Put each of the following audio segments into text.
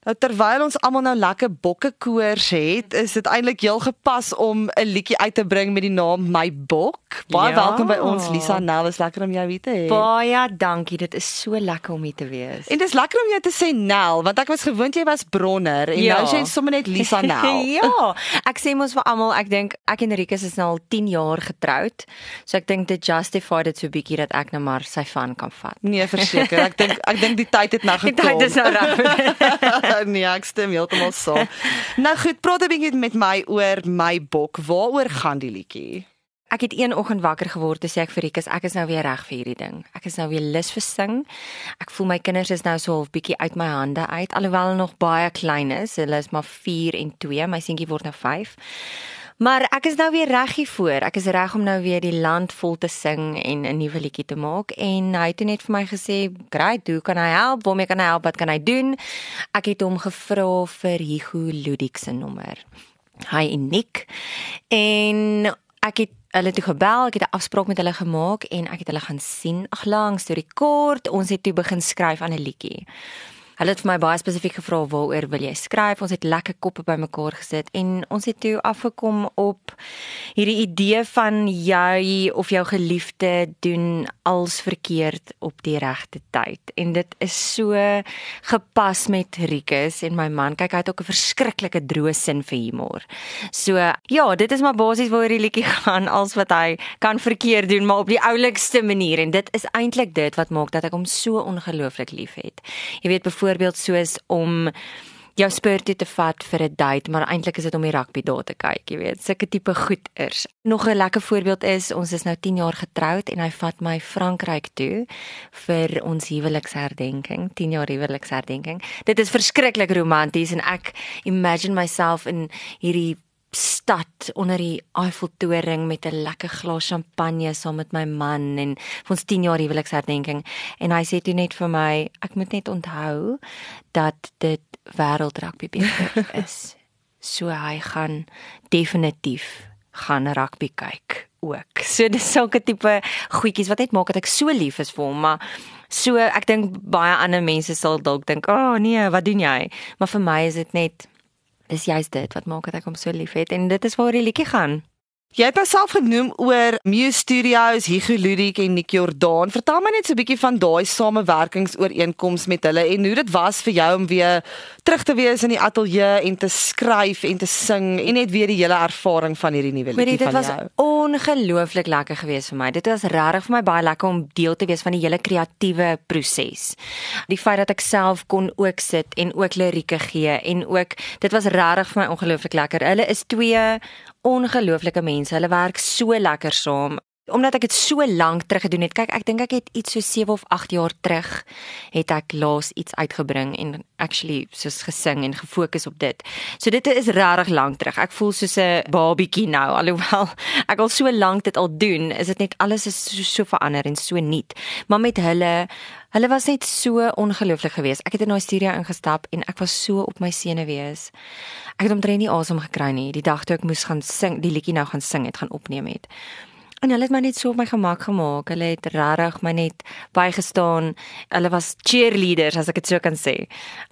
Nou terwyl ons almal nou lekker bokkekoors het, is dit eintlik heel gepas om 'n liedjie uit te bring met die naam My Bok. Baie Ja. welkom by ons Lisa Nel. Is lekker om jou hier te hê. Baie dankie. Dit is so lekker om hier te wees. En dis lekker om jou te sê Nel, want ek was gewoond jy was Bronner en Ja. nou is jy sommer net Lisa Nel. ja, ek sê mos vir almal, ek dink ek en Rikus is nou al 10 jaar getroud. So ek dink dit justify dit so bietjie dat ek nou maar sy van kan vat. Nee, verseker. Ek dink ek dink die tyd het nou Die gekom. tyd is nou reg. nee, ek stem heeltemal saam. Nou goed, praat 'n bietjie met my oor my bok. Waaroor gaan die liedjie? Ek het een oggend wakker geword en sê ek vir Rikus, ek is nou weer reg vir hierdie ding. Ek is nou weer lus vir sing. Ek voel my kinders is nou so half bietjie uit my hande uit alhoewel hulle nog baie klein is. Hulle is maar 4 en 2. My seentjie word nou 5. Maar ek is nou weer reg hiervoor. Ek is reg om nou weer die land vol te sing en 'n nuwe liedjie te maak en hy het net vir my gesê, "Great, hoe kan hy help? Waarmee kan hy help? Wat kan hy doen?" Ek het hom gevra vir Hugo Ludik se nommer. Hy en Nick en ek het hulle toe gebel, ek het 'n afspraak met hulle gemaak en ek het hulle gaan sien. Ag lank storie kort, ons het toe begin skryf aan 'n liedjie. Hulle het vir my baie spesifiek gevra waaroor wil jy skryf? Ons het lekker koppe bymekaar gesit en ons het toe afgekom op hierdie idee van jy of jou geliefde doen als verkeerd op die regte tyd. En dit is so gepas met Rikus en my man. Kyk, hy het ook 'n verskriklike droë sin vir humor. So, ja, dit is maar basies waaroor die liedjie gaan als wat hy kan verkeerd doen, maar op die oulikste manier en dit is eintlik dit wat maak dat ek hom so ongelooflik liefhet. Jy weet byvoorbeeld soos om jou spur toe te vat vir 'n date, maar eintlik is dit om die rugby daar te kyk, jy weet, sulke tipe goeders. Nog 'n lekker voorbeeld is ons is nou 10 jaar getroud en hy vat my Frankryk toe vir ons huweliksherdenking, 10 jaar huweliksherdenking. Dit is verskriklik romanties en ek imagine myself in hierdie stad onder die Eiffeltoring met 'n lekker glas champagne saam met my man en vir ons 10 jaar huweliksherdenking en hy sê toe net vir my ek moet net onthou dat dit wêreldrugby beker is. So hy gaan definitief gaan rugby kyk ook. So dis sulke tipe goedjies wat net maak dat ek so lief is vir hom, maar so ek dink baie ander mense sal dalk dink, "O oh, nee, wat doen jy?" Maar vir my is dit net dis juist dit wat maak dat ek hom so liefhet en dit is waar die liedjie gaan. Jy het myself genoem oor Muse Studios, Hugo Ludik en Nick Jordaan. Vertel my net so 'n bietjie van daai samewerkingsooreenkoms met hulle en hoe dit was vir jou om weer terug te wees in die ateljee en te skryf en te sing en net weer die hele ervaring van hierdie nuwe liedjie dit van was jou. ongelooflik lekker geweest vir my. Dit was regtig vir my baie lekker om deel te wees van die hele kreatiewe proses. Die feit dat ek self kon ook sit en ook lirieke gee en ook dit was regtig vir my ongelooflik lekker. Hulle is twee ongelooflike mense. Hulle werk so lekker saam. Omdat ek dit so lank terug gedoen het. Kyk, ek dink ek het iets so 7 of 8 jaar terug het ek laas iets uitgebring en actually soos gesing en gefokus op dit. So dit is regtig lank terug. Ek voel soos 'n babietjie nou alhoewel ek al so lank dit al doen, is dit net alles is so, so verander en so nuut. Maar met hulle Hulle was net so ongelooflik geweest. Ek het in daai studio ingestap en ek was so op my senuwees. Ek het omtrent nie asem gekry nie die dag toe ek moes gaan sing, die liedjie nou gaan sing het, gaan opneem het. En hulle het my net so op my gemak gemaak. Hulle het regtig my net bygestaan. Hulle was cheerleaders as ek dit so kan sê.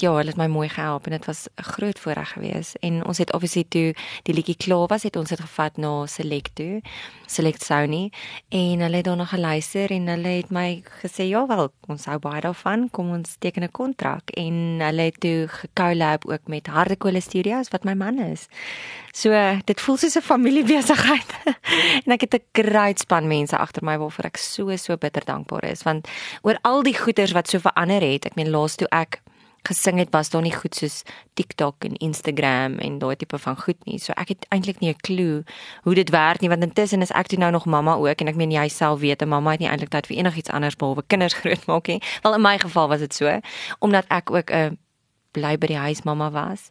Ja, hulle het my mooi gehelp en dit was 'n groot voorreg geweest. En ons het obviously toe die liedjie klaar was, het ons dit gevat na Select toe, Select Sony en hulle het daarna geluister en hulle het my gesê, "Ja wel, ons hou baie daarvan. Kom ons teken 'n kontrak." En hulle het toe gecollab ook met Hardekole Studios wat my man is. So dit voel soos 'n familiebesigheid. en ek het 'n great span mense agter my waarvoor ek so so bitter dankbaar is want oor al die goeders wat so verander het. Ek meen laas toe ek gesing het was daar nie goed soos TikTok en Instagram en daai tipe van goed nie. So ek het eintlik nie 'n klou hoe dit werk nie want intussen is ek toe nou nog mamma ook en ek meen jy self weet 'n mamma het nie eintlik tyd vir enigiets anders behalwe kinders grootmaak nie. Wel in my geval was dit so omdat ek ook 'n bly by die huis mamma was.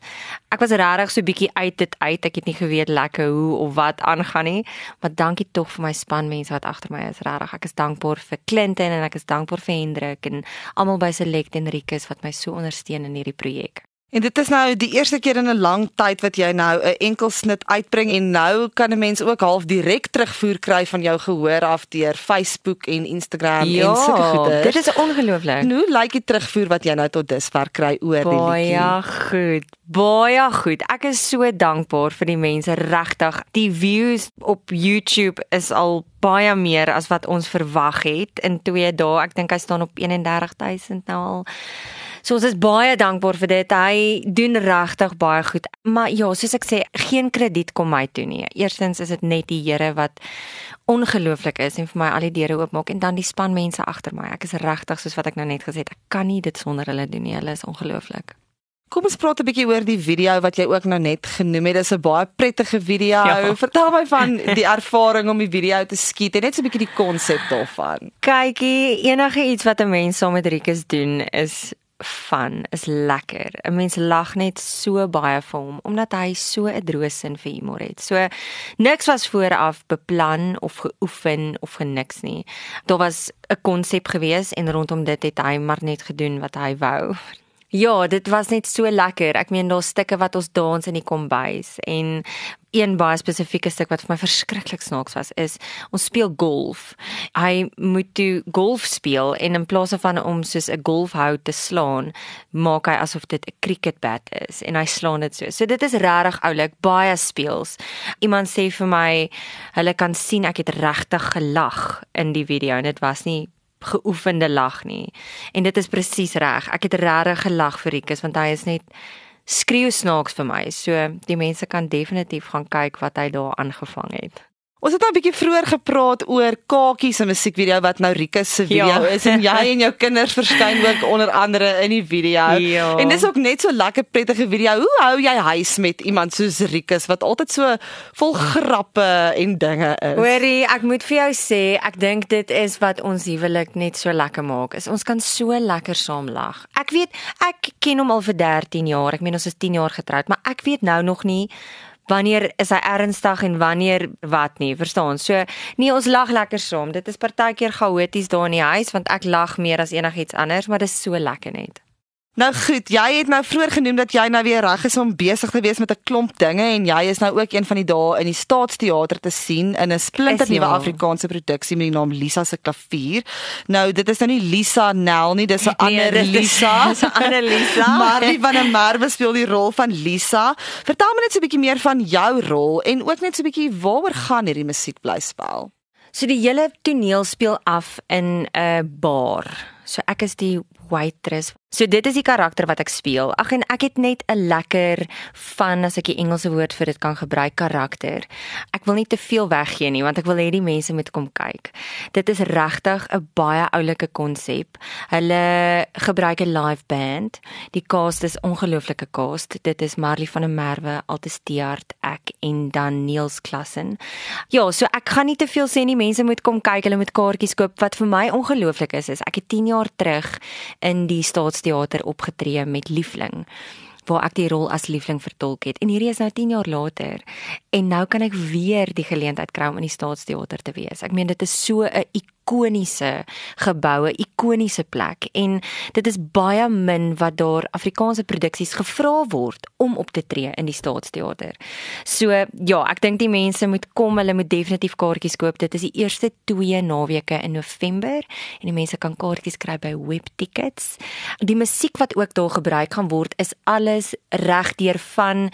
Ek was regtig so bietjie uit dit uit. Ek het nie geweet lekker hoe of wat aangaan nie. Maar dankie tog vir my spanmense wat agter my is. Regtig, ek is dankbaar vir Clinton en ek is dankbaar vir Hendrik en almal by Select en Rikus wat my so ondersteun in hierdie projek. En dit is nou die eerste keer in 'n lang tyd wat jy nou 'n enkel snit uitbring en nou kan 'n mens ook half direk terugvoer kry van jou gehoor af deur Facebook en Instagram ja, en sulke goeie. Dit is ongelooflik. Hoe lyk die terugvoer wat jy nou tot dusver kry oor die liedjie? Baie goed. Baie goed. Ek is so dankbaar vir die mense regtig. Die views op YouTube is al baie meer as wat ons verwag het in 2 dae. Ek dink hy staan op 31000 nou al. So ons is baie dankbaar vir dit. Hy doen regtig baie goed. Maar ja, soos ek sê, geen krediet kom my toe nie. Eerstens is dit net die Here wat ongelooflik is en vir my al die deure oopmaak en dan die span mense agter my. Ek is regtig soos wat ek nou net gesê het, ek kan nie dit sonder hulle doen nie. Hulle is ongelooflik. Kom ons praat 'n bietjie oor die video wat jy ook nou net genoem het. Dis 'n baie prettige video. Ja. Vertel my van die ervaring om die video te skiet en net so 'n bietjie die konsep daarvan. Kykie, enige iets wat 'n mens saam met Rikus doen is van is lekker. 'n Mens lag net so baie vir hom omdat hy so 'n droë sin vir humor het. So niks was vooraf beplan of geoefen of geniks nie. Daar was 'n konsep gewees en rondom dit het hy maar net gedoen wat hy wou. Ja, dit was net so lekker. Ek meen daar's stukke wat ons dans in die kombuis en een baie spesifieke stuk wat vir my verskriklik snaaks was is ons speel golf. Hy moet toe golf speel en in plaas van om soos 'n golfhout te slaan, maak hy asof dit 'n cricket bat is en hy slaan dit so. So dit is regtig oulik, baie speels. Iemand sê vir my hulle kan sien ek het regtig gelag in die video en dit was nie geoefende lag nie. En dit is presies reg. Ek het regtig gelag vir Rikus want hy is net skreeu snaaks vir my. So die mense kan definitief gaan kyk wat hy daar aangevang het. Ons het nou 'n bietjie vroeër gepraat oor Kakie se musiekvideo wat nou Rikus se video Ja. is en jy en jou kinders verskyn ook onder andere in die video. Ja. En dis ook net so lekker prettige video. Hoe hou jy huis met iemand soos Rikus wat altyd so vol grappe en dinge is? Hoorie, ek moet vir jou sê, ek dink dit is wat ons huwelik net so lekker maak. Is ons kan so lekker saam lag. Ek weet, ek ken hom al vir 13 jaar. Ek meen ons is 10 jaar getroud, maar ek weet nou nog nie wanneer is hy ernstig en wanneer wat nie, verstaan? So, nee, ons lag lekker saam. Dit is partykeer chaoties daar in die huis want ek lag meer as enigiets anders, maar dit is so lekker net. Nou goed, jy het nou vroeër genoem dat jy nou weer reg is om besig te wees met 'n klomp dinge en jy is nou ook een van die dae in die Staatsteater te sien in 'n splinternuwe ja. Afrikaanse produksie met die naam Lisa se klavier. Nou dit is nou nie Lisa Nel nie, dis 'n Nee, ander dit is- Lisa. dis 'n ander Lisa. Marley van der Merwe speel die rol van Lisa. Vertel my net so 'n bietjie meer van jou rol en ook net so 'n bietjie waaroor gaan hierdie musiekblyspel. So die hele toneel speel af in 'n bar. So ek is die waitress. So dit is die karakter wat ek speel. Ag en ek het net 'n lekker van as ek die Engelse woord vir dit kan gebruik karakter. Ek wil nie te veel weggee nie want ek wil hê die mense moet kom kyk. Dit is regtig 'n baie oulike konsep. Hulle gebruik 'n live band. Die cast is ongelooflike cast. Dit is Marley van der Merwe, Altes Teart, ek en dan Niels Klassen. Ja, so ek gaan nie te veel sê nie. Mense moet kom kyk. Hulle moet kaartjies koop. Wat vir my ongelooflik is, is ek het 10 jaar terug in die Staatsteater opgetree met Liefling waar ek die rol as liefling vertolk het. En hierdie is nou 10 jaar later en nou kan ek weer die geleentheid kry om in die Staatsteater te wees. Ek meen dit is so 'n ikoniese geboue, ikoniese plek en dit is baie min wat daar Afrikaanse produksies gevra word om op te tree in die Staatsteater. So ja, ek dink die mense moet kom, hulle moet definitief kaartjies koop. Dit is die eerste 2 naweke in November en die mense kan kaartjies kry by Webtickets. Die musiek wat ook daar gebruik gaan word is alles regdeur van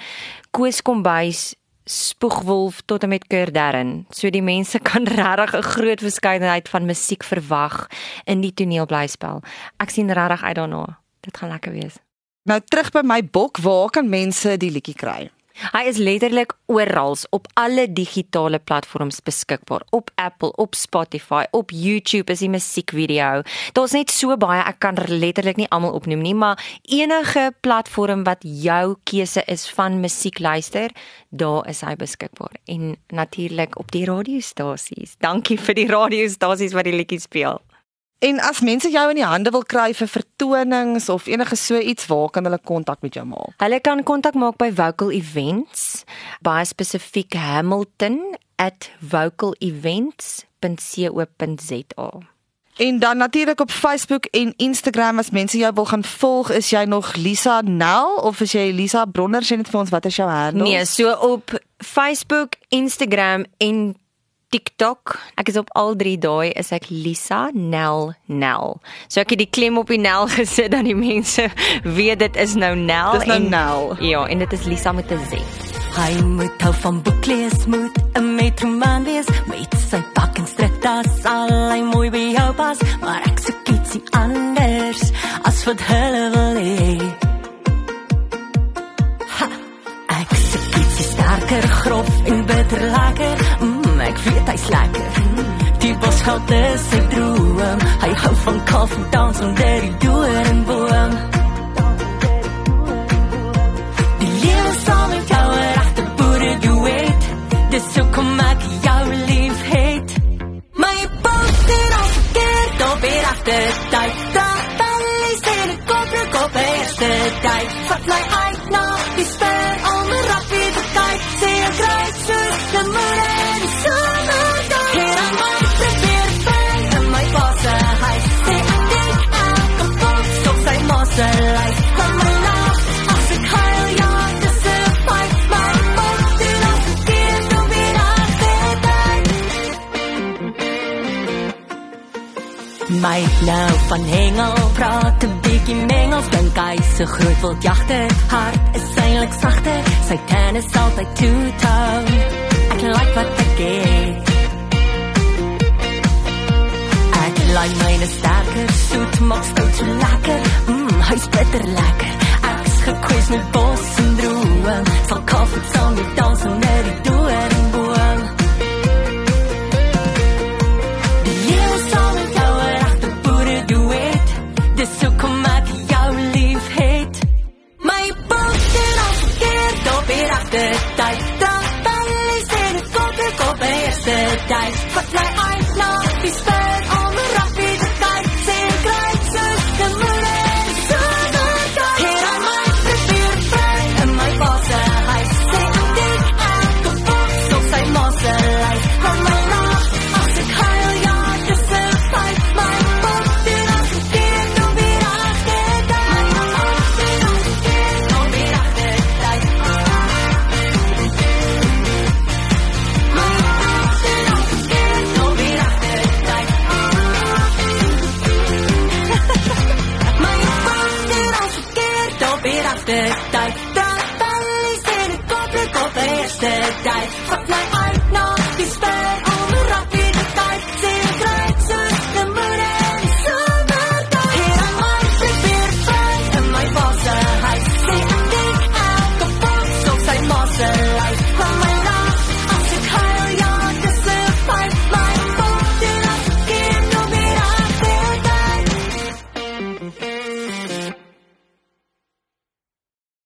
Koos Kombuis Spoegwolf tot en met Kurdern. So die mense kan regtig 'n groot verskeidenheid van musiek verwag in die toneelblyspel. Ek sien regtig uit daarna. Dit gaan lekker wees. Nou terug by my bok, waar kan mense die liedjie kry? Hy is letterlik oral op alle digitale platforms beskikbaar. Op Apple, op Spotify, op YouTube is die musiekvideo. Daar's net so baie, ek kan letterlik nie almal opnoem nie, maar enige platform wat jou keuse is van musiek luister, daar is hy beskikbaar. En natuurlik op die radiostasies. Dankie vir die radiostasies wat die liedjies speel. En as mense jou in die hande wil kry vir vertonings of enige so iets, waar kan hulle kontak met jou maak? Hulle kan kontak maak by Vocal Events, baie spesifiek Hamilton @vocalevents.co.za. En dan natuurlik op Facebook en Instagram as mense jou wil gaan volg, is jy nog Lisa Nel of is jy Lisa Bronner? Sê net vir ons wat is jou handle? Nee, so op Facebook, Instagram en TikTok. Ek is op al drie daai is ek Lisa Nel Nel. So ek het die klem op die Nel gesit dan die mense weet dit is nou Nel Dis nou Nel. Ja, en dit is Lisa met 'n Z. Hy moet hou van boeklees moet 'n metromaan wees met sy pak en strik das al hy mooi by jou pas maar ek soek ietsie anders as wat hulle wil hê weet hy's lekker die boshout is sy droom hy hou van koffie dans onder die doringboom My nou van hengel praat 'n bietjie mengels dink hy se groot wil jagter hart is eintlik sagter sy tande is altyd two tone ek like wat ek het Ek like myne sterker, soet maak stout so lekker. Mmm, hy's bitter lekker. Ek's gekwes met bos en droom. Sal koffie saam met dans onder die doringboom. Die so kom ek jou lief het. My poster al verkeerd op die regte